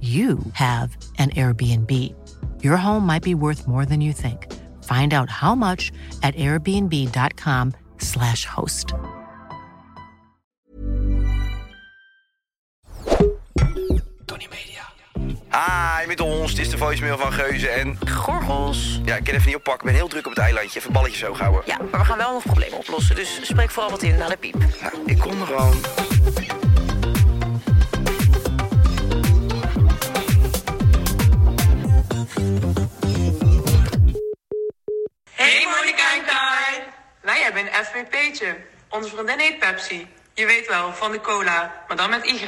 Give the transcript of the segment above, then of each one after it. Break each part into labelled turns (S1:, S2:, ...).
S1: you have an Airbnb. Your home might be worth more than you think. Find out how much at airbnb.com/slash host.
S2: Tony Media. Hi, met ons. Het is de voicemail van Geuze en...
S3: Gorgels.
S2: Ja, ik kan even niet oppakken. Ik ben heel druk op het eilandje. Even balletjes zo houden.
S3: Ja, maar we gaan wel nog problemen oplossen. Dus spreek vooral wat in naar de piep.
S2: Nou, ik kom er gewoon.
S4: Onze vriendin heet Pepsi. Je weet wel, van de cola, maar dan met Y.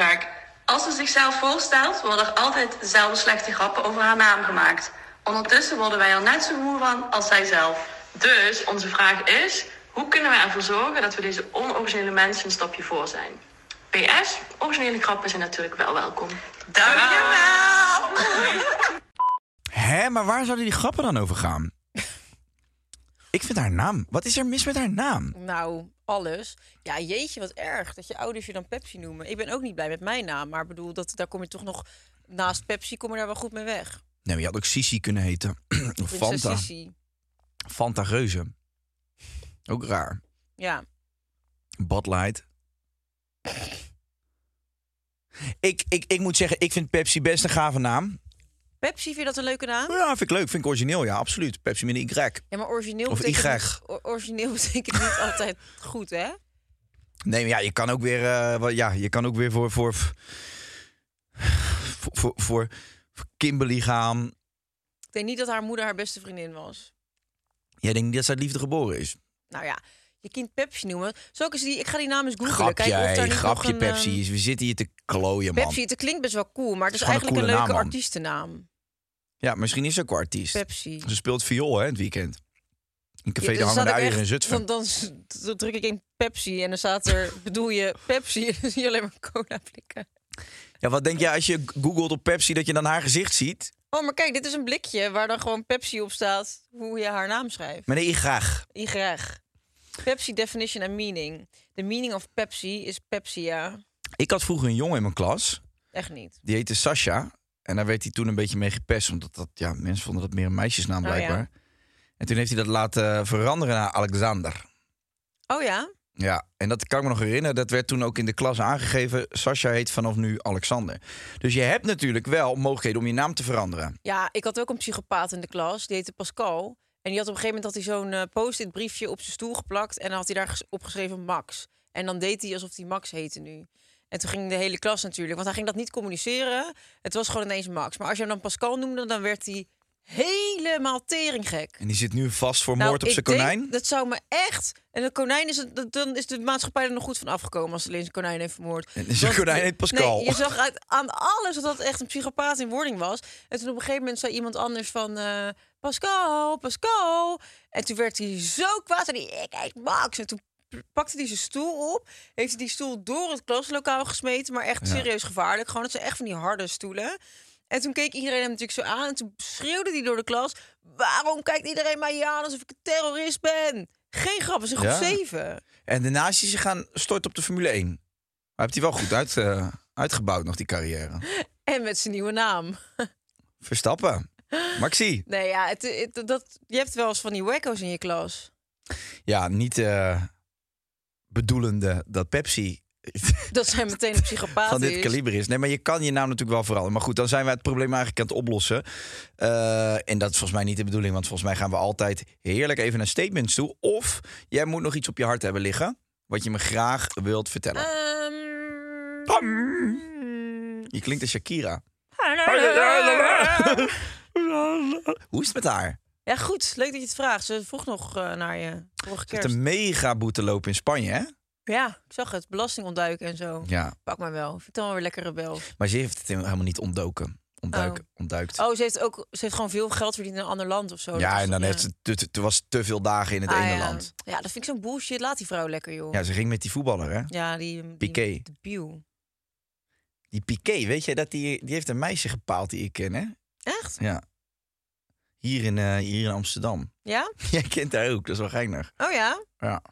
S4: Als ze zichzelf voorstelt, worden er altijd dezelfde slechte grappen over haar naam gemaakt. Ondertussen worden wij er net zo moe van als zij zelf. Dus onze vraag is, hoe kunnen we ervoor zorgen dat we deze onoriginele mensen een stapje voor zijn? PS, originele grappen zijn natuurlijk wel welkom. Dankjewel!
S5: Hè, maar waar zouden die grappen dan over gaan? Ik vind haar naam. Wat is er mis met haar naam?
S6: Nou, alles. Ja, jeetje, wat erg dat je ouders je dan Pepsi noemen. Ik ben ook niet blij met mijn naam, maar bedoel, dat, daar kom je toch nog... Naast Pepsi kom je daar wel goed mee weg.
S5: Nee, maar je had ook Sisi kunnen heten. of Fanta.
S6: Sissi.
S5: Fanta Reuze. Ook raar.
S6: Ja.
S5: Bud Light. Ik, ik, ik moet zeggen, ik vind Pepsi best een gave naam.
S6: Pepsi, vind je dat een leuke naam?
S5: Ja, vind ik leuk. Vind ik origineel, ja, absoluut. Pepsi met een Y.
S6: Ja, maar origineel
S5: Of
S6: betekent,
S5: Y.
S6: origineel betekent niet altijd goed, hè?
S5: Nee, maar ja, je kan ook weer, eh, wat- ja, je kan ook weer voor, voor, voor, voor, Kimberly gaan.
S6: Ik denk niet dat haar moeder haar beste vriendin was.
S5: Jij denkt niet dat zij liefde geboren is?
S6: Nou ja, je kind Pepsi noemen. Zo is die, ik ga die naam eens googlen.
S5: Grapje,
S6: Kijken of daar
S5: hey,
S6: niet
S5: grapje
S6: een,
S5: Pepsi.
S6: ehm,
S5: We zitten hier te klooien, man.
S6: Pepsi, het klinkt best wel cool, maar het is,
S5: is
S6: eigenlijk
S5: een
S6: leuke
S5: naam,
S6: artiestennaam.
S5: Ja, misschien is ze ook artiest.
S6: Pepsi.
S5: Ze speelt viool, hè, het weekend. In Café
S6: Ja,
S5: de
S6: dus
S5: Hangende
S6: ik
S5: Eieren in Zutphen.
S6: Dan, dan, druk ik in Pepsi en dan staat er, bedoel je Pepsi? En dan zie je alleen maar cola blikken.
S5: Ja, wat denk je als je googelt op Pepsi dat je dan haar gezicht ziet?
S6: Oh, maar kijk, dit is een blikje waar dan gewoon Pepsi op staat. Hoe je haar naam schrijft.
S5: Met een Y graag.
S6: I graag. Pepsi definition and meaning. The meaning of Pepsi is Pepsia.
S5: Ik had vroeger een jongen in mijn klas.
S6: Echt niet.
S5: Die heette Sasha. En daar werd hij toen een beetje mee gepest. Omdat dat, ja, mensen vonden dat meer een meisjesnaam
S6: Oh,
S5: blijkbaar.
S6: ja.
S5: En toen heeft hij dat laten veranderen naar Alexander.
S6: Oh ja?
S5: Ja, en dat kan ik me nog herinneren. Dat werd toen ook in de klas aangegeven. Sasha heet vanaf nu Alexander. Dus je hebt natuurlijk wel mogelijkheden om je naam te veranderen.
S6: Ja, ik had ook een psychopaat in de klas. Die heette Pascal. En die had op een gegeven moment had hij zo'n eh, post-it briefje op zijn stoel geplakt. En dan had hij daar ges- opgeschreven Max. En dan deed hij alsof hij Max heette nu. En toen ging de hele klas natuurlijk, want hij ging dat niet communiceren. Het was gewoon ineens Max. Maar als je hem dan Pascal noemde, dan werd hij helemaal teringgek.
S5: En die zit nu vast voor
S6: Nou,
S5: moord op zijn konijn.
S6: dat zou me echt... En een konijn is... het- Dan is de maatschappij er nog goed van afgekomen... als alleen zijn konijn heeft vermoord.
S5: En zijn konijn heet Pascal.
S6: Nee, je zag uit, aan alles dat dat echt een psychopaat in wording was. En toen op een gegeven moment zei iemand anders van... eh, Pascal, Pascal. En toen werd hij zo kwaad. En hij, ik heet Max. En toen pakte hij zijn stoel op. Heeft hij die stoel door het klaslokaal gesmeten. Maar echt serieus gevaarlijk. Gewoon, dat zijn echt van die harde stoelen. En toen keek iedereen hem natuurlijk zo aan. En toen schreeuwde hij door de klas... Waarom kijkt iedereen mij aan alsof ik een terrorist ben? Geen grap, is een groep
S5: Ja.
S6: 7.
S5: En de nazi's gaan stort op de Formule 1. Maar heeft hij wel goed uit, eh, uitgebouwd nog, die carrière.
S6: En met zijn nieuwe naam.
S5: Verstappen. Maxi.
S6: Nee, ja, het, het- dat, je hebt wel eens van die wacko's in je klas.
S5: Ja, niet eh, bedoelende dat Pepsi
S6: Dat zijn meteen een psychopaat
S5: van dit kaliber is. Nee, maar je kan je naam natuurlijk wel veranderen. Maar goed, dan zijn wij het probleem eigenlijk aan het oplossen. Eh, en dat is volgens mij niet de bedoeling. Want volgens mij gaan we altijd heerlijk even naar statements toe. Of jij moet nog iets op je hart hebben liggen. Wat je me graag wilt vertellen.
S6: Ehm,
S5: Je klinkt als Shakira. Hoe is het met haar?
S6: Ja, goed. Leuk dat je het vraagt. Ze vroeg nog eh, naar je vorige
S5: heeft
S6: kerst.
S5: een mega boete lopen in Spanje, hè?
S6: Ja, ik zag het. Belasting ontduiken en zo.
S5: Ja,
S6: Pak maar wel. Vind het dan wel weer lekker rebel.
S5: maar ze heeft het helemaal niet ontdoken. Ontduiken, ontduikt.
S6: Oh, ze heeft ook ze heeft gewoon veel geld verdiend in een ander land of zo.
S5: Ja, en dan heeft ze te, te- te- was te veel dagen in het
S6: Ah,
S5: ene
S6: ja.
S5: land.
S6: Ja, dat vind ik zo'n bullshit. Laat die vrouw lekker, joh.
S5: Ja, ze ging met die voetballer, hè?
S6: Ja, die... die
S5: Piqué.
S6: De Biel.
S5: Die Piqué, weet je, dat die, die heeft een meisje gepaald die ik ken, hè?
S6: Echt?
S5: Ja. Hier in, eh, hier in Amsterdam.
S6: Ja?
S5: Jij kent haar ook, dat is wel geinig.
S6: Oh ja?
S5: Ja.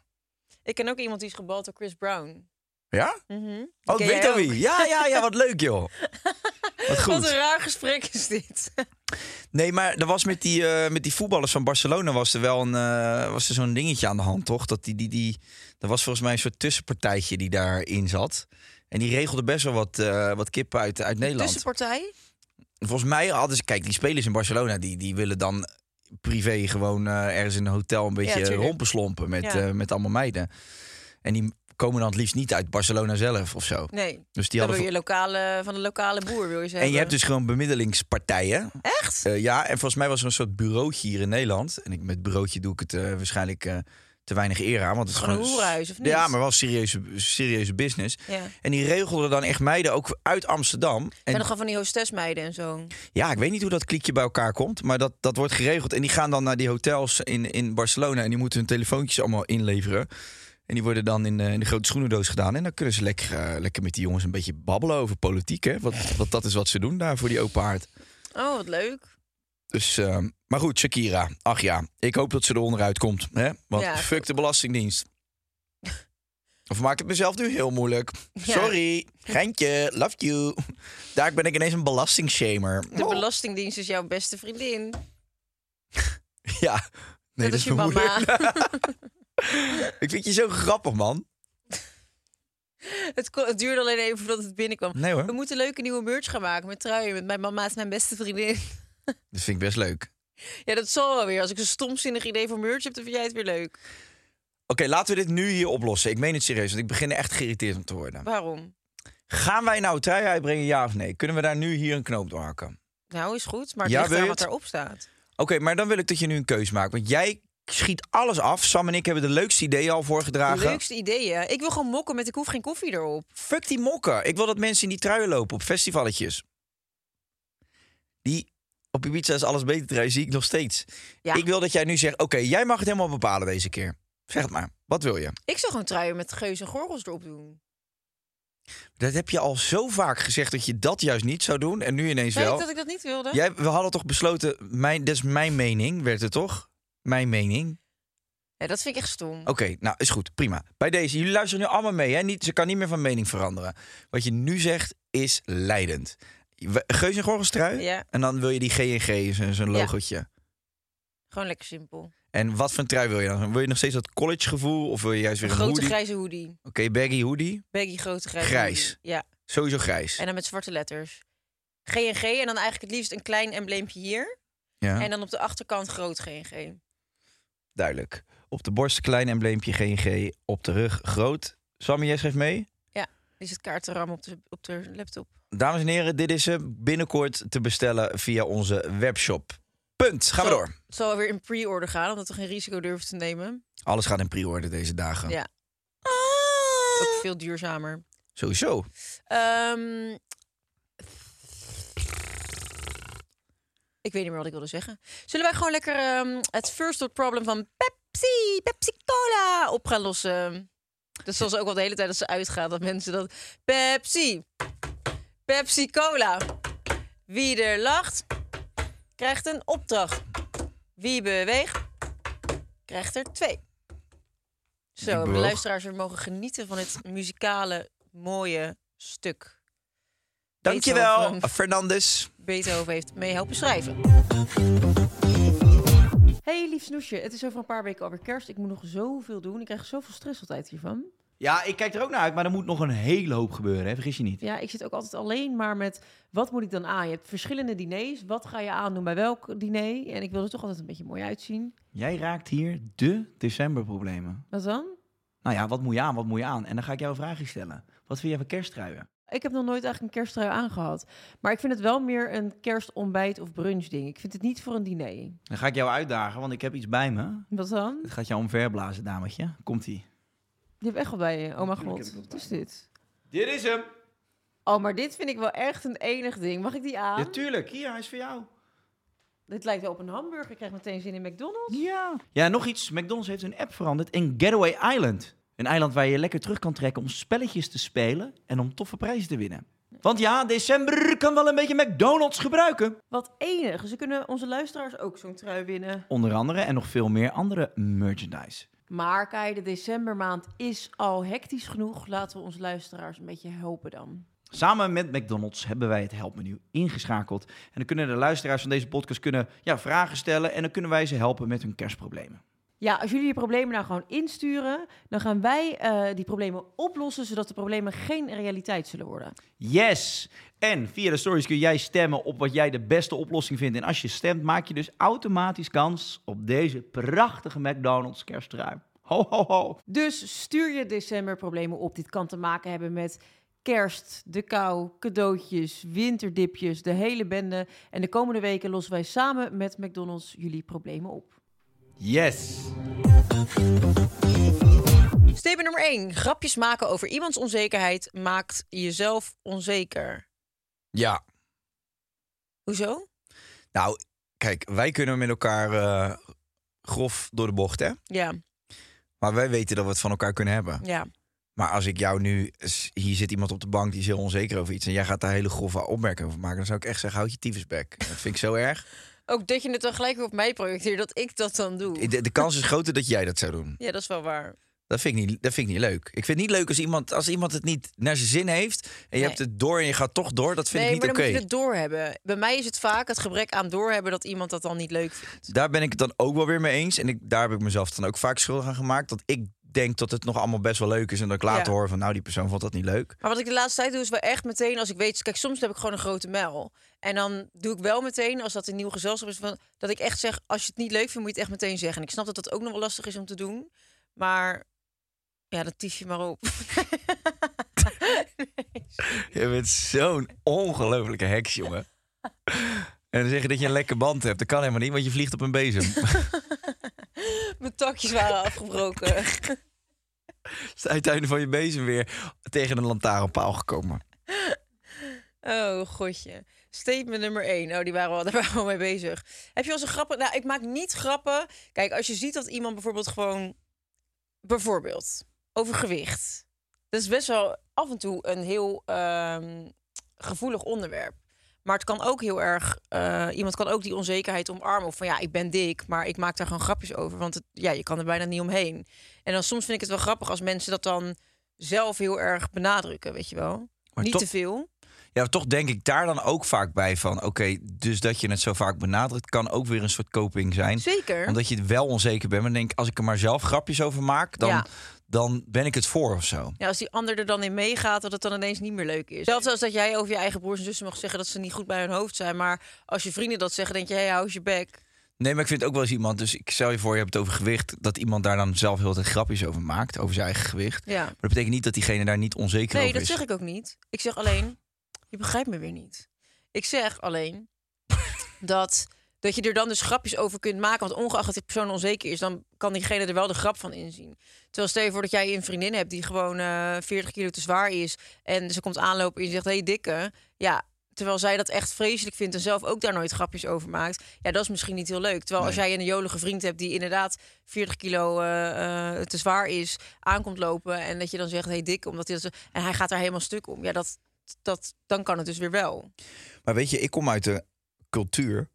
S6: Ik ken ook iemand die is gebald door Chris Brown.
S5: Ja?
S6: Mhm.
S5: Oh, ik weet al wie. Ja, ja, ja, wat leuk, joh. Wat
S6: Wat een
S5: goed.
S6: raar gesprek is dit.
S5: Nee, maar er was met die, eh, met die voetballers van Barcelona was er wel een, eh, was er zo'n dingetje aan de hand, toch? Dat die, die, die, er was volgens mij een soort tussenpartijtje die daarin zat. En die regelde best wel wat, wat kippen uit, uit Nederland.
S6: Tussenpartij?
S5: Volgens mij hadden ze, kijk, die spelers in Barcelona, die, die willen dan privé gewoon eh, ergens in een hotel een beetje
S6: tuurlijk.
S5: rompenslompen met,
S6: Ja.
S5: eh, met allemaal meiden. En die komen dan het liefst niet uit Barcelona zelf of zo.
S6: Nee.
S5: Dus die hadden
S6: wil je lokale, van de lokale boer, wil je zeggen.
S5: en je hebt dus gewoon bemiddelingspartijen.
S6: Echt?
S5: Eh, ja, en volgens mij was er een soort bureautje hier in Nederland. En ik, met bureautje doe ik het waarschijnlijk te weinig eer aan. Want het is
S6: Gewoon een of niet?
S5: Ja, maar wel serieuze, serieuze business.
S6: Ja.
S5: En die regelden dan echt meiden ook uit Amsterdam.
S6: En
S5: En
S6: dan gewoon van die hostesmeiden en zo.
S5: ja, ik weet niet hoe dat klikje bij elkaar komt. Maar dat, dat wordt geregeld. En die gaan dan naar die hotels in, in Barcelona. En die moeten hun telefoontjes allemaal inleveren. En die worden dan in, eh, in de grote schoenendoos gedaan. En dan kunnen ze lekker, eh, lekker met die jongens een beetje babbelen over politiek. Hè? Want, want dat is wat ze doen daar voor die open haard.
S6: Oh, wat leuk.
S5: Dus, eh, maar goed, Shakira. Ach ja, ik hoop dat ze er onderuit komt. Hè? Want
S6: Ja.
S5: fuck de Belastingdienst. Of maak ik het mezelf nu heel moeilijk?
S6: Ja.
S5: Sorry, geintje, love you. Daar ben ik ineens een belastingshamer.
S6: De
S5: Oh.
S6: Belastingdienst is jouw beste vriendin.
S5: Ja, nee,
S6: dat is je mama.
S5: ik vind je zo grappig, man.
S6: Het duurde alleen even voordat het binnenkwam.
S5: Nee hoor,
S6: We moeten leuke nieuwe merch gaan maken met truien. Met mijn mama is mijn beste vriendin.
S5: dat vind ik best leuk.
S6: Ja, dat zal wel weer. Als ik een stomzinnig idee voor merch heb, dan vind jij het weer leuk.
S5: Oké, laten we dit nu hier oplossen. Ik meen het serieus, want ik begin er echt geïrriteerd om te worden.
S6: Waarom?
S5: Gaan wij nou trui uitbrengen, ja of nee? Kunnen we daar nu hier een knoop doorhakken?
S6: Nou, is goed. Maar het
S5: Ja,
S6: ligt
S5: wil
S6: aan
S5: je
S6: wat
S5: het?
S6: erop staat.
S5: Oké, maar dan wil ik dat je nu een keus maakt. Want jij schiet alles af. Sam en ik hebben de leukste ideeën al
S6: De
S5: voorgedragen.
S6: leukste ideeën. Ik wil gewoon mokken met ik hoef geen koffie erop.
S5: Fuck die mokken. Ik wil dat mensen in die truien lopen op festivalletjes. Die op Ibiza is alles beter trui zie ik nog steeds.
S6: Ja.
S5: Ik wil dat jij nu zegt, oké, jij mag het helemaal bepalen deze keer. Zeg het maar. Wat wil je?
S6: Ik zou gewoon truien met en gorgels erop doen.
S5: Dat heb je al zo vaak gezegd dat je dat juist niet zou doen. En nu ineens
S6: ik
S5: wel.
S6: dat ik dat niet wilde?
S5: Jij, we hadden toch besloten, mijn, dat is mijn mening, werd het toch? Mijn mening.
S6: Ja, dat vind ik echt stom.
S5: Oké, nou is goed, prima. Bij deze, jullie luisteren nu allemaal mee. Hè? Niet, ze kan niet meer van mening veranderen. Wat je nu zegt is leidend. Geus en Gorgels trui.
S6: Ja,
S5: En dan wil je die G&G, zo'n
S6: Ja.
S5: logootje.
S6: gewoon lekker simpel.
S5: En wat voor een trui wil je dan? Wil je nog steeds dat college gevoel? Of wil je juist weer een
S6: grote
S5: hoodie?
S6: grijze hoodie.
S5: Oké, baggy hoodie.
S6: Baggy grote grijze
S5: Grijs.
S6: hoodie. Ja,
S5: Sowieso grijs.
S6: en dan met zwarte letters. G&G en dan eigenlijk het liefst een klein embleempje hier.
S5: ja,
S6: En dan op de achterkant groot G&G.
S5: duidelijk. Op de borst klein embleempje G&G. Op de rug groot. Sammy, jij schrijft mee?
S6: Die zit kaartenram op de, op de laptop.
S5: Dames en heren, dit is binnenkort te bestellen via onze webshop. Punt. Gaan we door.
S6: Het zal weer in pre-order gaan, omdat we geen risico durven te nemen.
S5: Alles gaat in pre-order deze dagen.
S6: Ja. Ook veel duurzamer.
S5: Sowieso.
S6: Ehm, ik weet niet meer wat ik wilde zeggen. Zullen wij gewoon lekker ehm, het first world problem van Pepsi, Pepsi Cola op gaan lossen? Dat zal ze ook wel de hele tijd als ze uitgaan dat mensen dat Pepsi, Pepsi Cola. Wie er lacht, krijgt een opdracht. Wie beweegt, krijgt er twee. Zo, de luisteraars weer mogen genieten van het muzikale mooie stuk.
S5: Dankjewel,
S6: Beethoven.
S5: Fernandes.
S6: Beethoven heeft mee helpen schrijven. Hey lief snoesje, het is over een paar weken alweer kerst. Ik moet nog zoveel doen. Ik krijg zoveel stress altijd hiervan.
S7: Ja, ik kijk er ook naar uit, maar er moet nog een hele hoop gebeuren, hè? vergis je niet.
S8: Ja, ik zit ook altijd alleen maar met wat moet ik dan aan? Je hebt verschillende diners. Wat ga je aandoen bij welk diner? En ik wil er toch altijd een beetje mooi uitzien.
S7: Jij raakt hier de decemberproblemen.
S8: Wat dan?
S7: Nou ja, wat moet je aan, wat moet je aan? En dan ga ik jou een vraagje stellen. Wat vind jij van kersttruien?
S8: Ik heb nog nooit eigenlijk een kersttrui aangehad. Maar ik vind het wel meer een kerstontbijt of brunch ding. Ik vind het niet voor een diner.
S7: Dan ga ik jou uitdagen, want ik heb iets bij me.
S8: Wat dan?
S7: Het gaat jou omverblazen, dametje. Komt-ie.
S8: Je hebt echt wel bij je. Oh mijn
S7: Natuurlijk heb
S8: god,
S7: ik wat
S8: wat is dit?
S7: Dit is hem.
S8: Oh, maar dit vind ik wel echt een enig ding. Mag ik die aan?
S7: Ja, tuurlijk. Hier, hij is voor jou.
S8: Dit lijkt wel op een hamburger. Ik krijg meteen zin in McDonald's.
S7: Ja. Ja, nog iets. McDonald's heeft hun app veranderd in Getaway Island. Een eiland waar je lekker terug kan trekken om spelletjes te spelen en om toffe prijzen te winnen. Want ja, december kan wel een beetje McDonald's gebruiken.
S8: Wat enig. Ze kunnen onze luisteraars ook zo'n trui winnen.
S7: Onder andere en nog veel meer andere merchandise.
S8: Maar Kai, de decembermaand is al hectisch genoeg. Laten we onze luisteraars een beetje helpen dan.
S7: Samen met McDonald's hebben wij het helpmenu ingeschakeld. En dan kunnen de luisteraars van deze podcast kunnen, ja, vragen stellen en dan kunnen wij ze helpen met hun kerstproblemen.
S8: Ja, als jullie die problemen nou gewoon insturen, dan gaan wij eh, die problemen oplossen, zodat de problemen geen realiteit zullen worden.
S7: Yes! En via de stories kun jij stemmen op wat jij de beste oplossing vindt. En als je stemt, maak je dus automatisch kans op deze prachtige McDonald's kersttrui. Ho, ho, ho.
S8: Dus stuur je decemberproblemen op. Dit kan te maken hebben met kerst, de kou, cadeautjes, winterdipjes, de hele bende. En de komende weken lossen wij samen met McDonald's jullie problemen op.
S7: Yes!
S6: Statement nummer 1. Grapjes maken over iemands onzekerheid maakt jezelf onzeker.
S5: Ja.
S6: Hoezo?
S5: Nou, kijk, wij kunnen met elkaar eh, grof door de bocht, hè?
S6: Ja,
S5: Maar wij weten dat we het van elkaar kunnen hebben.
S6: ja.
S5: Maar als ik jou nu... Hier zit iemand op de bank die is heel onzeker over iets... en jij gaat daar hele grove opmerkingen over maken... dan zou ik echt zeggen, houd je tyfusbek. Dat vind ik zo erg.
S6: Ook dat je het dan gelijk weer op mij projecteert, dat ik dat dan doe.
S5: De, de kans is groter dat jij dat zou doen.
S6: Ja, dat is wel waar.
S5: Dat vind, ik niet, dat vind ik niet leuk. Ik vind het niet leuk als iemand, als iemand het niet naar zijn zin heeft... en je
S6: Nee.
S5: hebt het door en je gaat toch door. Dat vind
S6: nee,
S5: ik niet
S6: maar
S5: oké.
S6: moet je het doorhebben. Bij mij is het vaak het gebrek aan doorhebben dat iemand dat dan niet leuk vindt.
S5: Daar ben ik het dan ook wel weer mee eens. En ik, daar heb ik mezelf dan ook vaak schuldig aan gemaakt. Dat ik denk dat het nog allemaal best wel leuk is. En dat ik later
S6: Ja.
S5: hoor van, nou, die persoon vond dat niet leuk.
S6: Maar wat ik de laatste tijd doe, is wel echt meteen als ik weet... Kijk, soms heb ik gewoon een grote mel. En dan doe ik wel meteen, als dat een nieuw gezelschap is... Van, dat ik echt zeg, als je het niet leuk vindt, moet je het echt meteen zeggen. En ik snap dat dat ook nog wel lastig is om te doen. Maar ja, dat tief je maar op.
S5: Je bent zo'n ongelofelijke heks, jongen. En dan zeg je dat je een lekke band hebt. Dat kan helemaal niet, want je vliegt op een bezem.
S6: Mijn takjes waren afgebroken.
S5: Je het van je bezem weer tegen een lantaarnpaal gekomen.
S6: Oh, godje. Statement nummer 1. Oh, die waren we, daar waren we al mee bezig. Heb je wel eens een grappen? Nou, ik maak niet grappen. Kijk, als je ziet dat iemand bijvoorbeeld gewoon... Bijvoorbeeld, over gewicht. Dat is best wel af en toe een heel ehm, gevoelig onderwerp. Maar het kan ook heel erg... eh, iemand kan ook die onzekerheid omarmen. Of van, ja, ik ben dik, maar ik maak daar gewoon grapjes over. Want het, ja, je kan er bijna niet omheen. En dan soms vind ik het wel grappig als mensen dat dan zelf heel erg benadrukken, weet je wel.
S5: Maar
S6: niet
S5: toch-
S6: te veel.
S5: Ja, toch denk ik daar dan ook vaak bij van... oké, dus dat je het zo vaak benadrukt... kan ook weer een soort coping zijn.
S6: Zeker.
S5: Omdat je wel onzeker bent. Maar denk als ik er maar zelf grapjes over maak... dan,
S6: Ja.
S5: Dan ben ik het voor of zo.
S6: Ja, als die ander er dan in meegaat, dat het dan ineens niet meer leuk is. Hetzelfde als dat jij over je eigen broers en zussen mag zeggen dat ze niet goed bij hun hoofd zijn. Maar als je vrienden dat zeggen, denk je, hé, hey, hou je bek.
S5: Nee, maar ik vind ook wel eens iemand... dus ik stel je voor, je hebt het over gewicht... dat iemand daar dan zelf heel tijd grapjes over maakt... over zijn eigen gewicht.
S6: Ja.
S5: Maar dat betekent niet dat diegene daar niet onzeker
S6: Nee,
S5: over
S6: dat
S5: is.
S6: zeg ik ook niet. Ik zeg alleen, je begrijpt me weer niet. Ik zeg alleen dat, dat je er dan dus grapjes over kunt maken. Want ongeacht dat die persoon onzeker is, dan kan diegene er wel de grap van inzien. Terwijl stel je voor dat jij een vriendin hebt die gewoon eh 40 kilo te zwaar is. En ze komt aanlopen en je zegt, hé hey, dikke. Ja, terwijl zij dat echt vreselijk vindt en zelf ook daar nooit grapjes over maakt. Ja, dat is misschien niet heel leuk. Terwijl als jij een jolige vriend hebt die inderdaad 40 kilo eh, eh, te zwaar is, aankomt lopen en dat je dan zegt, hé hey, dikke, omdat hij dat en hij gaat daar helemaal stuk om. Ja, dat, dat, dan kan het dus weer wel.
S5: Maar weet je, ik kom uit de cultuur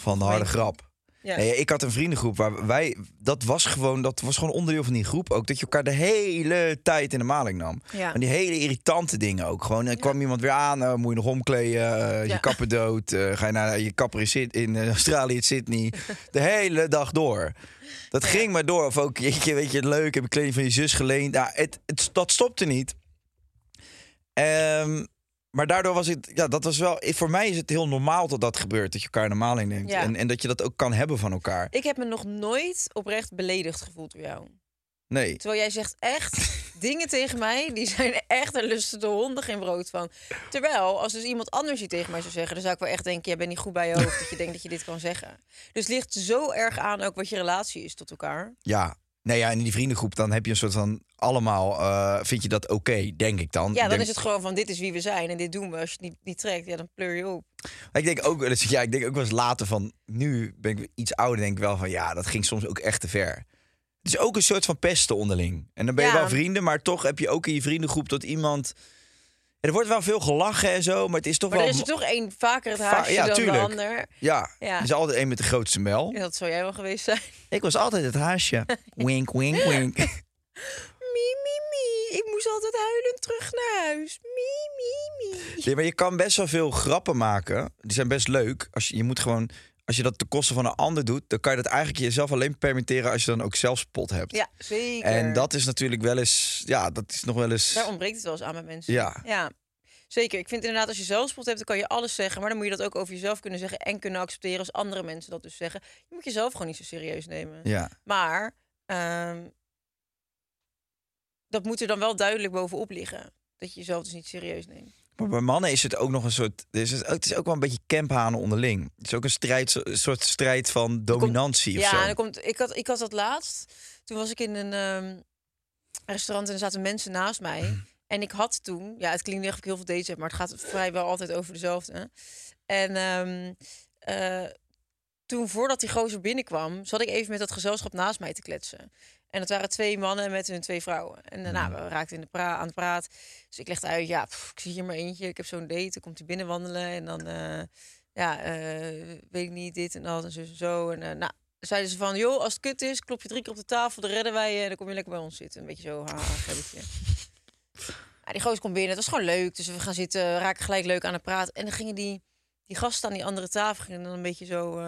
S5: van de harde
S6: je.
S5: grap.
S6: Ja.
S5: Nee, ik had een vriendengroep waar wij... Dat was gewoon, dat was gewoon onderdeel van die groep ook. Dat je elkaar de hele tijd in de maling nam.
S6: Ja.
S5: En die hele irritante dingen ook. Gewoon, er kwam iemand weer aan, eh, moet je nog omkleden, eh, je kapper dood. eh, ga je naar je kapper in, Syd- in eh, Australië, in Sydney. de hele dag door. Dat ging maar door. Of ook, jeetje, weet je, het leuk, heb je kleding van je zus geleend. Nou, het, het, dat stopte niet. Ehm, maar daardoor was het, ja, dat was wel, voor mij is het heel normaal dat dat gebeurt. Dat je elkaar in de maling neemt.
S6: Ja.
S5: En, en dat je dat ook kan hebben van elkaar.
S6: Ik heb me nog nooit oprecht beledigd gevoeld door jou.
S5: Nee.
S6: Terwijl jij zegt echt dingen tegen mij, die zijn echt, daar lusten de honden geen brood van. Terwijl, als dus iemand anders die tegen mij zou zeggen, dan zou ik wel echt denken, jij bent niet goed bij je hoofd dat je denkt dat je dit kan zeggen. Dus het ligt zo erg aan ook wat je relatie is tot elkaar.
S5: Ja. Nee, ja, in die vriendengroep dan heb je een soort van allemaal, eh, vind je dat oké, denk ik dan.
S6: Ja, dan
S5: Denk-
S6: is het gewoon van, dit is wie we zijn en dit doen we. Als je het niet, niet trekt, ja, dan pleur je op.
S5: Ik denk ook, wel eens- ja, ik denk ook wel eens later van, nu ben ik iets ouder, denk ik wel van, ja, dat ging soms ook echt te ver. Het is ook een soort van pesten onderling. En dan ben je
S6: Ja.
S5: wel vrienden, maar toch heb je ook in je vriendengroep dat iemand... Er wordt wel veel gelachen en zo, maar het is toch
S6: Maar
S5: wel...
S6: er is er toch één vaker het haasje
S5: ja,
S6: dan
S5: tuurlijk.
S6: de ander.
S5: Ja,
S6: Ja.
S5: er is altijd één met de grootste mel.
S6: Ja, dat zou jij wel geweest zijn.
S5: Ik was altijd het haasje. wink, wink, wink.
S6: Mie, mie, mie. Ik moest altijd huilend terug naar huis. Mie, mie, mie.
S5: Nee, maar je kan best wel veel grappen maken. Die zijn best leuk. Als je, je moet gewoon, als je dat ten koste van een ander doet, dan kan je dat eigenlijk jezelf alleen permitteren als je dan ook zelfspot hebt.
S6: Ja, zeker.
S5: En dat is natuurlijk wel eens, ja, dat is nog wel eens.
S6: Daar ontbreekt het wel eens aan met mensen.
S5: Ja.
S6: ja. Zeker. Ik vind inderdaad, als je zelfspot hebt, dan kan je alles zeggen. Maar dan moet je dat ook over jezelf kunnen zeggen en kunnen accepteren als andere mensen dat dus zeggen. Je moet jezelf gewoon niet zo serieus nemen.
S5: Ja.
S6: Maar ehm, dat moet er dan wel duidelijk bovenop liggen. Dat je jezelf dus niet serieus neemt.
S5: Maar bij mannen is het ook nog een soort. Het is, het is ook wel een beetje camphanen onderling. Het is ook een strijd, een soort strijd van dominantie of
S6: ja,
S5: zo.
S6: en komt, ik, had, ik had dat laatst. Toen was ik in een ehm, restaurant en er zaten mensen naast mij. En ik had toen, ja, het klinkt echt of ik heel veel dates heb, maar het gaat vrijwel altijd over dezelfde. En ehm, eh, toen, voordat die gozer binnenkwam, zat ik even met dat gezelschap naast mij te kletsen. En dat waren twee mannen met hun twee vrouwen. En daarna we raakten in de pra aan de praat. Dus ik legde uit, ja, pff, ik zie hier maar eentje. Ik heb zo'n date, dan komt hij binnenwandelen. En dan, eh, ja, eh, weet ik niet, dit en dat en zo en zo. En eh, nou, zeiden ze van, joh, als het kut is, klop je drie keer op de tafel, dan redden wij je. En dan kom je lekker bij ons zitten. Een beetje zo, haha, gebbetje. Ja, die gozer komt binnen, het was gewoon leuk. Dus we gaan zitten, raken gelijk leuk aan de praat. En dan gingen die, die gasten aan die andere tafel gingen dan een beetje zo...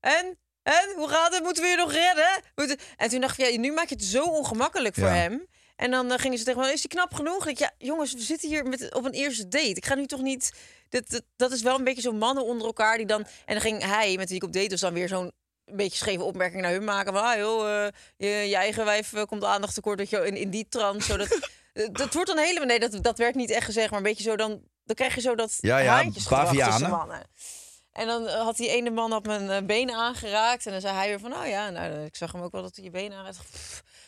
S6: en? En? Hoe gaat het? Moeten we je nog redden? En toen dacht ik, ja, nu maak je het zo ongemakkelijk voor
S5: Ja.
S6: hem. En dan eh, gingen ze tegen me, is die knap genoeg? Ik, ja, jongens, we zitten hier met, op een eerste date. Ik ga nu toch niet... Dat, dat, dat is wel een beetje zo'n mannen onder elkaar die dan... En dan ging hij, met wie ik op date was, dan weer zo'n een beetje scheve opmerking naar hun maken. Van, ah, joh, eh, je, je eigen wijf eh, komt aandacht tekort. Dat je in, in die trant. Zo dat, dat wordt dan helemaal... Nee, dat, dat werd niet echt gezegd. Maar een beetje zo dan... Dan krijg je zo dat
S5: Ja, ja,
S6: haantjesgedrag tussen mannen. En dan eh, had die ene man had mijn eh, benen aangeraakt. En dan zei hij weer van, oh ja, nou, eh, ik zag hem ook wel dat hij je benen aanraakt.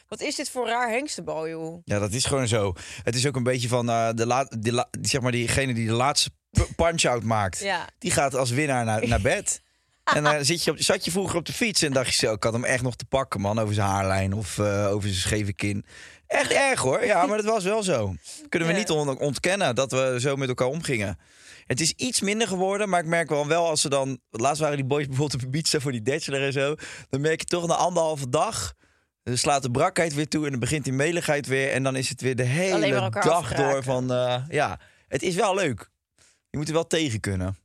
S6: Wat is dit voor raar hengstenbal, joh?
S5: Ja, dat is gewoon zo. Het is ook een beetje van de die, la- zeg maar diegene die de laatste punch-out maakt.
S6: Ja.
S5: Die gaat als winnaar naar, naar bed. En dan zit je op, zat je vroeger op de fiets en dacht je zo, ik had hem echt nog te pakken, man, over zijn haarlijn of over zijn scheve kin. Echt erg hoor, ja, maar dat was wel zo. Kunnen we
S6: Ja.
S5: niet on- ontkennen dat we zo met elkaar omgingen. Het is iets minder geworden, maar ik merk wel wel als ze dan... Laatst waren die boys bijvoorbeeld op de beach voor die bachelor en zo. Dan merk je toch na anderhalve dag... Dan slaat de brakheid weer toe en dan begint die meligheid weer. En dan is het weer de hele dag door van... eh, ja, het is wel leuk. Je moet er wel tegen kunnen.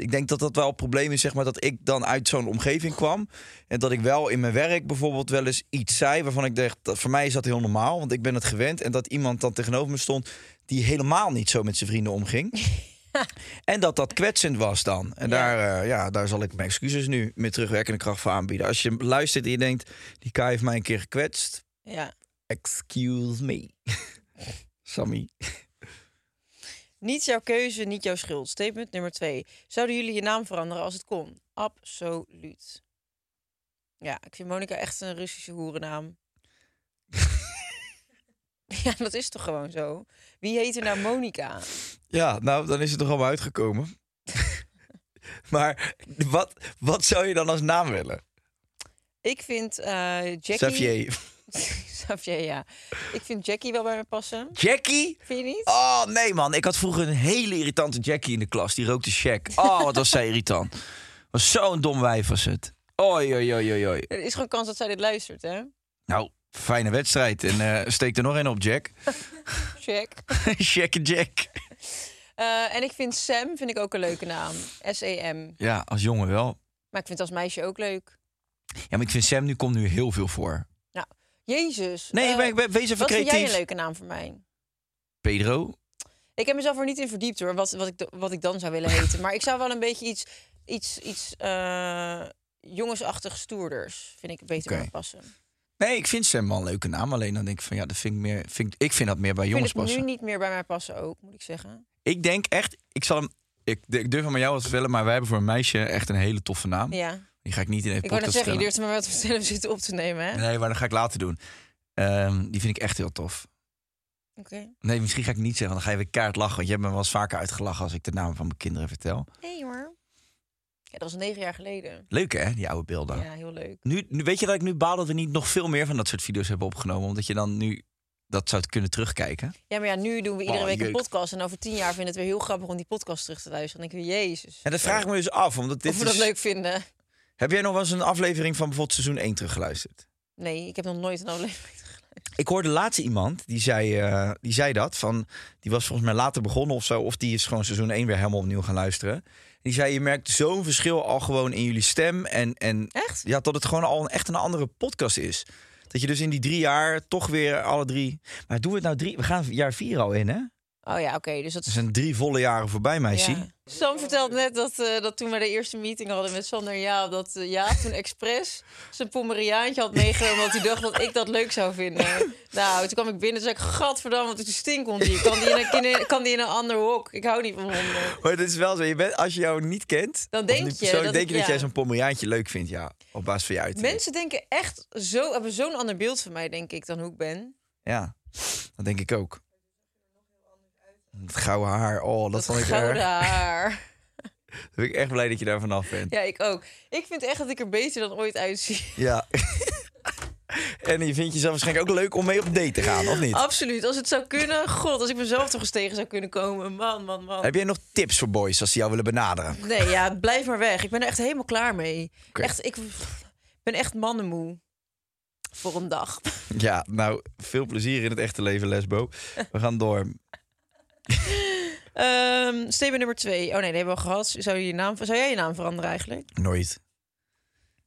S5: Ik denk dat dat wel het probleem is, zeg maar, dat ik dan uit zo'n omgeving kwam. En dat ik wel in mijn werk bijvoorbeeld wel eens iets zei waarvan ik dacht, dat voor mij is dat heel normaal, want ik ben het gewend. En dat iemand dan tegenover me stond die helemaal niet zo met zijn vrienden omging. en dat dat kwetsend was dan. En
S6: Ja.
S5: daar, eh, ja, daar zal ik mijn excuses nu met terugwerkende kracht voor aanbieden. Als je luistert en je denkt, die Kai heeft mij een keer gekwetst.
S6: Ja.
S5: Excuse me. Sammy.
S6: Niet jouw keuze, niet jouw schuld. Statement nummer twee. Zouden jullie je naam veranderen als het kon? Absoluut. Ja, ik vind Monica echt een Russische hoerennaam. ja, dat is toch gewoon zo? Wie heet er nou Monica?
S5: Ja, nou, dan is het toch allemaal uitgekomen. maar wat, wat zou je dan als naam willen?
S6: Ik vind eh Jackie...
S5: Xavier.
S6: Xavier, ja. Ik vind Jackie wel bij me passen.
S5: Jackie?
S6: Vind je niet?
S5: Oh, nee man. Ik had vroeger een hele irritante Jackie in de klas. Die rookte check. Oh, wat was zij irritant. Was zo'n dom wijf was het. Oi, oi, oi, oi.
S6: Er is gewoon kans dat zij dit luistert, hè?
S5: Nou, fijne wedstrijd. En eh, steek er nog een op, Jack. Jack en Jack.
S6: Eh, en ik vind Sam vind ik ook een leuke naam. S-E-M.
S5: Ja, als jongen wel.
S6: Maar ik vind het als meisje ook leuk.
S5: Ja, maar ik vind Sam nu komt nu heel veel voor.
S6: Jezus.
S5: Nee,
S6: Eh,
S5: ik ben, wees even
S6: Wat vind jij een leuke naam voor mij?
S5: Pedro.
S6: Ik heb mezelf er niet in verdiept hoor, wat, wat, ik, wat ik dan zou willen heten. Maar ik zou wel een beetje iets, iets, iets eh, jongensachtig stoerders, vind ik beter bij passen.
S5: Nee, ik vind Sam wel een leuke naam. Alleen dan denk ik van ja, dat vind ik meer. Vind, ik- ik vind dat meer bij
S6: Ik
S5: jongens passen.
S6: nu niet meer bij mij passen ook, moet ik zeggen.
S5: Ik denk echt, ik zal hem. Ik, ik durf hem aan jou wat te vertellen, maar wij hebben voor een meisje echt een hele toffe naam.
S6: Ja.
S5: Die ga ik niet in een
S6: Ik wou net zeggen, je er maar wat te vertellen om zitten op te nemen, hè?
S5: Nee, maar dat ga ik later doen. Ehm, die vind ik echt heel tof.
S6: Oké.
S5: Nee, misschien ga ik niet zeggen, want dan ga je weer kaart lachen. Want je hebt me wel eens vaker uitgelachen als ik de naam van mijn kinderen vertel.
S6: Nee hoor. Ja, dat was negen jaar geleden.
S5: Leuk hè, die oude beelden.
S6: Ja, heel leuk.
S5: Nu, nu, weet je dat ik nu baal dat we niet nog veel meer van dat soort video's hebben opgenomen? Omdat je dan nu dat zou kunnen terugkijken.
S6: Ja, maar ja, nu doen we iedere
S5: Oh,
S6: week een
S5: jeuk.
S6: podcast. En over tien jaar vinden we het weer heel grappig om die podcast terug te luisteren. Dan denk ik weer, jezus.
S5: En dat vraag ik me dus af, omdat dit
S6: Of we dat
S5: is-
S6: leuk vinden.
S5: Heb jij nog wel eens een aflevering van bijvoorbeeld seizoen 1 teruggeluisterd?
S6: Nee, ik heb nog nooit een aflevering.
S5: Ik hoorde laatst iemand die zei, eh, die zei dat. Van, die was volgens mij later begonnen of zo. Of die is gewoon seizoen 1 weer helemaal opnieuw gaan luisteren. Die zei, je merkt zo'n verschil al gewoon in jullie stem. En, en
S6: Echt?
S5: Ja, dat het gewoon al een, echt een andere podcast is. Dat je dus in die drie jaar toch weer alle drie... Maar doen we het nou drie... We gaan jaar vier al in, hè?
S6: Oh ja, oké. dus dat
S5: zijn drie volle jaren voorbij, meisje.
S6: Ja. Sam vertelt net dat, eh, dat toen we de eerste meeting hadden met Sander Jaap... dat uh, Jaap toen expres zijn Pomeriaantje had meegenomen... omdat hij dacht dat ik dat leuk zou vinden. nou, toen kwam ik binnen en zei ik... Gadverdamme, wat die stinkhond hier? Kan die, in een, in een- kan die in een ander hok? Ik hou niet van honden.
S5: Maar het is wel zo. Je bent, als je jou niet kent...
S6: Dan denk je
S5: persoon,
S6: dat
S5: denk
S6: ik-
S5: je dat
S6: ja.
S5: jij zo'n pomeriaantje leuk vindt. Ja, op basis van je uiterlijk.
S6: Mensen denken echt zo... hebben zo'n ander beeld van mij, denk ik, dan hoe ik ben.
S5: Ja, dat denk ik ook. Het gouden haar, oh, dat,
S6: Dat
S5: vond ik
S6: gouden
S5: erg.
S6: haar.
S5: Dan ben ik echt blij dat je daar vanaf bent.
S6: Ja, ik ook. Ik vind echt dat ik er beter dan ooit uitzie.
S5: Ja. en je vindt jezelf waarschijnlijk ook leuk om mee op date te gaan, of niet?
S6: Absoluut. Als het zou kunnen, god, als ik mezelf toch eens tegen zou kunnen komen. Man, man, man.
S5: Heb jij nog tips voor boys als ze jou willen benaderen?
S6: Nee, ja, blijf maar weg. Ik ben er echt helemaal klaar mee. Echt, ik ben echt mannenmoe. Voor een dag.
S5: Ja, nou, veel plezier in het echte leven, Lesbo. We gaan door.
S6: Statement nummer twee. Oh nee, die hebben we al gehad. Zou, je je naam, zou jij je naam veranderen eigenlijk?
S5: Nooit.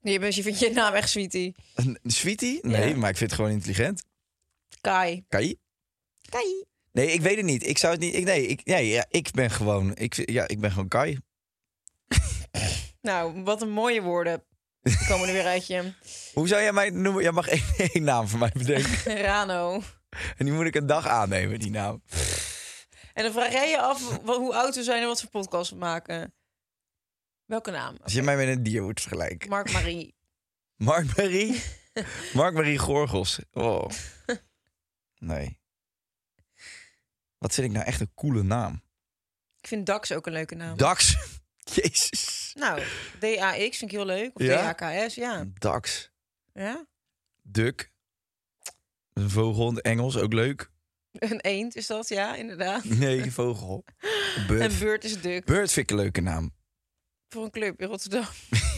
S6: Nee, je, bent- je vindt je naam echt sweetie.
S5: Een sweetie? Nee,
S6: Ja.
S5: maar ik vind het gewoon intelligent.
S6: Kai.
S5: Kai?
S6: Kai.
S5: Nee, ik weet het niet. Ik zou het niet. Ik, nee, ik, nee ja, ik ben gewoon. Ik, vind- ja, ik ben gewoon Kai.
S6: Nou, wat een mooie woorden. Komen er weer uit je.
S5: Hoe zou jij mij noemen? Jij mag één, één naam voor mij bedenken.
S6: Rano.
S5: En die moet ik een dag aannemen, die naam.
S6: En dan vraag jij je af hoe oud we zijn en wat voor podcast we maken. Welke naam?
S5: Als je mij met een dier moet vergelijken.
S6: Mark Marie.
S5: Mark Marie. Mark Marie Gorgels. Oh. Nee. Wat vind ik nou echt een coole naam?
S6: Ik vind Dax ook een leuke naam.
S5: Dax. Jezus.
S6: Nou, DAX vind ik heel leuk. Of
S5: Ja?
S6: DAKS, ja.
S5: Dax.
S6: ja.
S5: Duck. Een vogel in het Engels, ook leuk.
S6: Een eend is dat, ja, inderdaad.
S5: Nee, vogel.
S6: En
S5: Bird.
S6: Beurt is Duk.
S5: Bird vind ik een leuke naam.
S6: Voor een club in Rotterdam.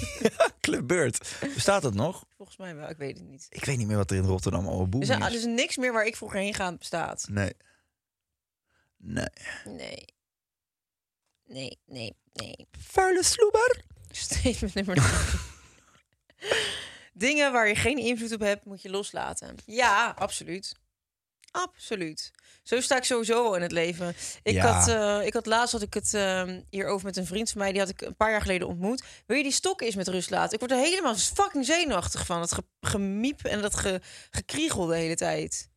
S5: Club Bird. Bestaat dat nog?
S6: Volgens mij wel, ik weet het niet.
S5: Ik weet niet meer wat er in Rotterdam al boem
S6: is, er is niks meer waar ik vroeger heen gaan bestaat.
S5: Nee. Nee.
S6: Nee. Nee, nee, nee.
S5: Vuile sloeber.
S6: Statement nummer. Dingen waar je geen invloed op hebt, moet je loslaten. Ja, absoluut. Absoluut. Zo sta ik sowieso in het leven. Ik,
S5: Ja.
S6: had, eh, ik had laatst had ik het uh, hierover met een vriend van mij. Die had ik een paar jaar geleden ontmoet. Wil je die stokken eens met rust laten? Ik word er helemaal fucking zenuwachtig van. Het ge gemiep en dat ge gekriegel de hele tijd.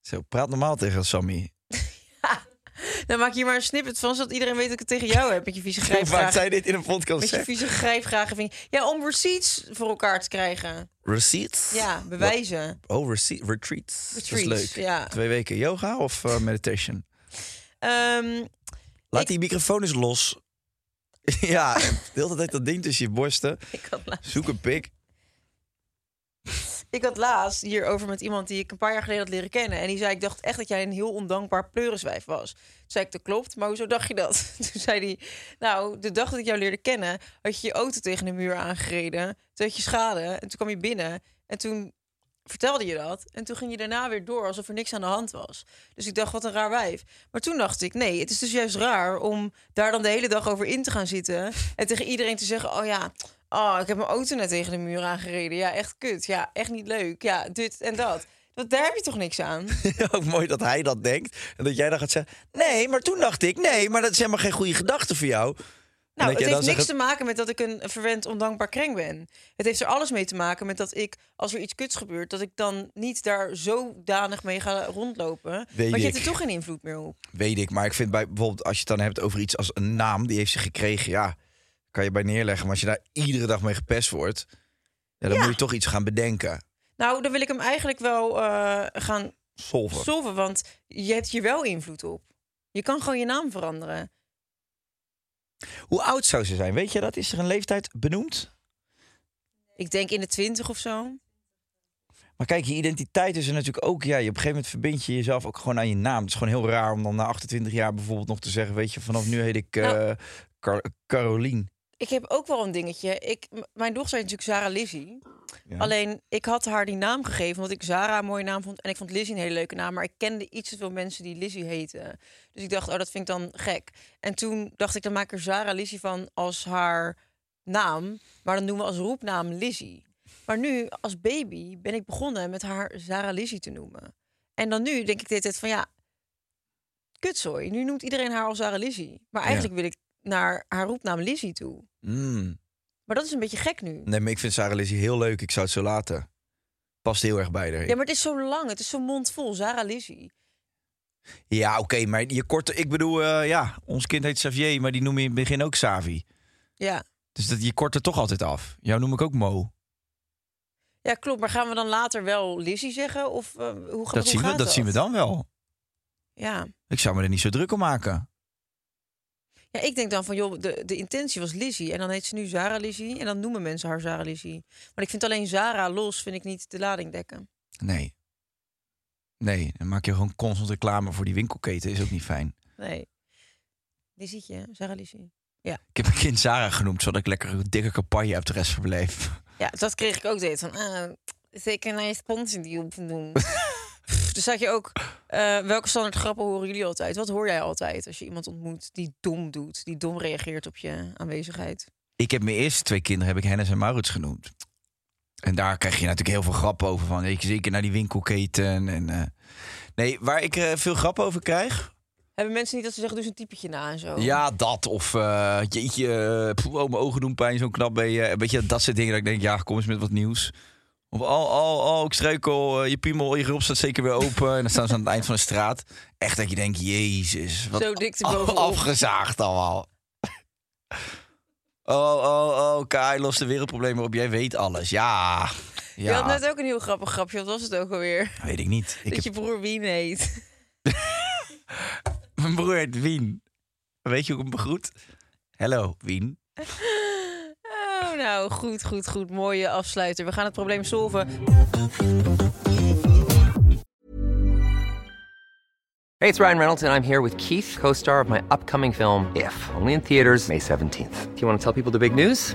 S5: Zo, praat normaal tegen Sammy.
S6: Dan maak je hier maar een snippet van, zodat iedereen weet dat ik het tegen jou heb. Met je vieze
S5: Hoe vaak zij dit in een podcast
S6: Met je vieze grijpvragen. vind je- Ja, om receipts voor elkaar te krijgen.
S5: Receipts?
S6: Ja, bewijzen.
S5: Oh, rece- retreats. Dat
S6: Retreats,
S5: is leuk.
S6: ja.
S5: Twee weken yoga of eh, meditation?
S6: Ehm,
S5: Laat
S6: Ik-
S5: die microfoon eens los. ja, de hele tijd dat ding tussen je borsten.
S6: ik laatst-
S5: Zoek een pik.
S6: Ik had laatst hierover met iemand die ik een paar jaar geleden had leren kennen. En die zei, ik dacht echt dat jij een heel ondankbaar pleuriswijf was. Toen zei ik, dat klopt, maar hoezo dacht je dat? Toen zei hij, nou, de dag dat ik jou leerde kennen... had je je auto tegen de muur aangereden. Toen had je schade en toen kwam je binnen. En toen vertelde je dat. En toen ging je daarna weer door alsof er niks aan de hand was. Dus ik dacht, wat een raar wijf. Maar toen dacht ik, nee, het is dus juist raar om daar dan de hele dag over in te gaan zitten. En tegen iedereen te zeggen, oh ja, oh, ik heb mijn auto net tegen de muur aangereden. Ja, echt kut. Ja, echt niet leuk. Ja, dit en dat. Want daar heb je toch niks aan?
S5: Ook mooi dat hij dat denkt. En dat jij dan gaat zeggen... Nee, maar toen dacht ik... Nee, maar dat is helemaal geen goede gedachte voor jou.
S6: Nou, het heeft niks te maken met dat ik een verwend, ondankbaar kreng ben. Het heeft er alles mee te maken met dat ik, als er iets kuts gebeurt, dat ik dan niet daar zodanig mee ga rondlopen.
S5: Weet
S6: want je hebt er toch geen invloed meer op.
S5: Weet ik, maar ik vind bij, bijvoorbeeld als je het dan hebt over iets als een naam... die heeft ze gekregen, ja, kan je bij neerleggen. Maar als je daar iedere dag mee gepest wordt... Ja, dan
S6: Ja.
S5: moet je toch iets gaan bedenken.
S6: Nou, dan wil ik hem eigenlijk wel eh, gaan
S5: Solven.
S6: solven, want je hebt hier wel invloed op. Je kan gewoon je naam veranderen.
S5: Hoe oud zou ze zijn? Weet je dat? Is er een leeftijd benoemd?
S6: Ik denk in de twintig of zo.
S5: Maar kijk, je identiteit is er natuurlijk ook. Ja, je op een gegeven moment verbind je jezelf ook gewoon aan je naam. Het is gewoon heel raar om dan na 28 jaar bijvoorbeeld nog te zeggen: Weet je, vanaf nu heet ik eh
S6: Nou.
S5: Car- Carolien.
S6: Ik heb ook wel een dingetje. Ik, mijn dochter heet natuurlijk Sarah Lizzie.
S5: Ja.
S6: Alleen, ik had haar die naam gegeven omdat ik Sarah een mooie naam vond. En ik vond Lizzie een hele leuke naam. Maar ik kende iets te veel mensen die Lizzie heten. Dus ik dacht, oh, dat vind ik dan gek. En toen dacht ik, dan maak ik er Sarah Lizzie van als haar naam. Maar dan doen we als roepnaam Lizzie. Maar nu, als baby, ben ik begonnen met haar Sarah Lizzie te noemen. En dan nu denk ik dit tijd van, ja, kutzooi. Nu noemt iedereen haar al Sarah Lizzie. Maar eigenlijk wil ik naar haar roepnaam Lizzie toe.
S5: Mm.
S6: Maar dat is een beetje gek nu.
S5: Nee, maar ik vind Sarah Lizzie heel leuk. Ik zou het zo laten. Past heel erg bij haar.
S6: Ja, maar het is zo lang. Het is zo mondvol. Sarah Lizzie.
S5: Ja, oké, maar je korte. Ik bedoel, eh, ja, ons kind heet Xavier, maar die noem je in het begin ook Savi.
S6: Ja.
S5: Dus dat, je kort er toch altijd af. Jou noem ik ook Mo.
S6: Ja, klopt. Maar gaan we dan later wel Lizzie zeggen? Of eh, hoe, hoe
S5: Dat, zien we,
S6: gaat
S5: dat zien we dan wel.
S6: Ja.
S5: Ik zou me er niet zo druk om maken.
S6: Ja, ik denk dan van, joh, de, de intentie was Lizzie. En dan heet ze nu Sarah Lizzie. En dan noemen mensen haar Sarah Lizzie. Maar ik vind alleen Sarah los, vind ik niet de lading dekken.
S5: Nee. Nee, dan maak je gewoon constant reclame voor die winkelketen. Is ook niet fijn.
S6: Nee. Lizietje, Sarah Lizzie. Ja.
S5: Ik heb mijn kind Sarah genoemd, zodat ik lekker een dikke campagne heb de rest leven.
S6: ja, dat kreeg ik ook deed van, ah, zeker naar je sponsor die dus had je ook, eh, welke standaard grappen horen jullie altijd? Wat hoor jij altijd als je iemand ontmoet die dom doet, die dom reageert op je aanwezigheid?
S5: Ik heb mijn eerste twee kinderen heb ik Hennis en Maurits genoemd. En daar krijg je natuurlijk heel veel grappen over van. Weet je, zeker naar die winkelketen. En, eh, nee, waar ik eh, veel grappen over krijg.
S6: Hebben mensen niet dat ze zeggen, eens een typetje na en zo?
S5: Ja, dat. Of uh, jeetje, uh, poeh, oh, mijn ogen doen pijn, zo'n knap ben je. Weet je, dat soort dingen. Dat ik denk, ja, kom eens met wat nieuws. Of oh, oh, oh, ik struikel, uh, je piemel, je grop staat zeker weer open. en dan staan ze aan het eind van de straat. Echt dat je denkt, jezus. Wat
S6: Zo dik te bovenop.
S5: afgezaagd allemaal. Oh, oh, oh, Kai, los de wereldproblemen op. Jij weet alles. Ja. ja.
S6: Je had net ook een heel grappig grapje. Wat was het ook alweer?
S5: Weet ik niet. Ik
S6: dat heb... je broer Wien heet.
S5: Mijn broer heet Wien. Weet je hoe ik hem begroet? Hallo, Wien.
S6: Nou, goed, goed, goed. Mooie afsluiter. We gaan het probleem solven.
S9: Hey, it's Ryan Reynolds, and I'm here with Keith, co star of my upcoming film, If, only in theaters, May 17th. Do you want to tell people the big news?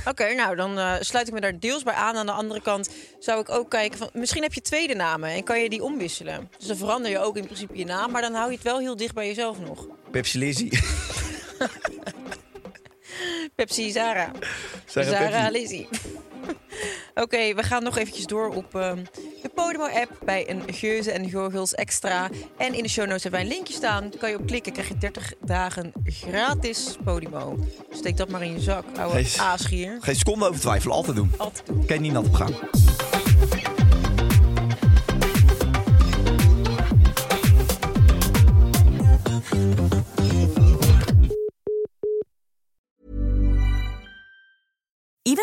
S6: Oké, okay, nou dan uh, sluit ik me daar deels bij aan. Aan de andere kant zou ik ook kijken van misschien heb je tweede namen en kan je die omwisselen. Dus dan verander je ook in principe je naam, maar dan hou je het wel heel dicht bij jezelf nog.
S5: Pepsi Lizzie.
S6: Pepsi Zara.
S5: Sarah,
S6: Zara Lizzie. Oké, okay, we gaan nog eventjes door op uh, de Podimo-app bij een Geuze en Gorgels extra. En in de show notes hebben wij een linkje staan. Daar kan je op klikken, krijg je 30 dagen gratis Podimo. Steek dat maar in je zak, ouwe
S5: Geen-
S6: aasgier.
S5: Geen seconde over twijfelen. Altijd doen.
S6: Altijd doen.
S5: Kan je niet nat op gaan.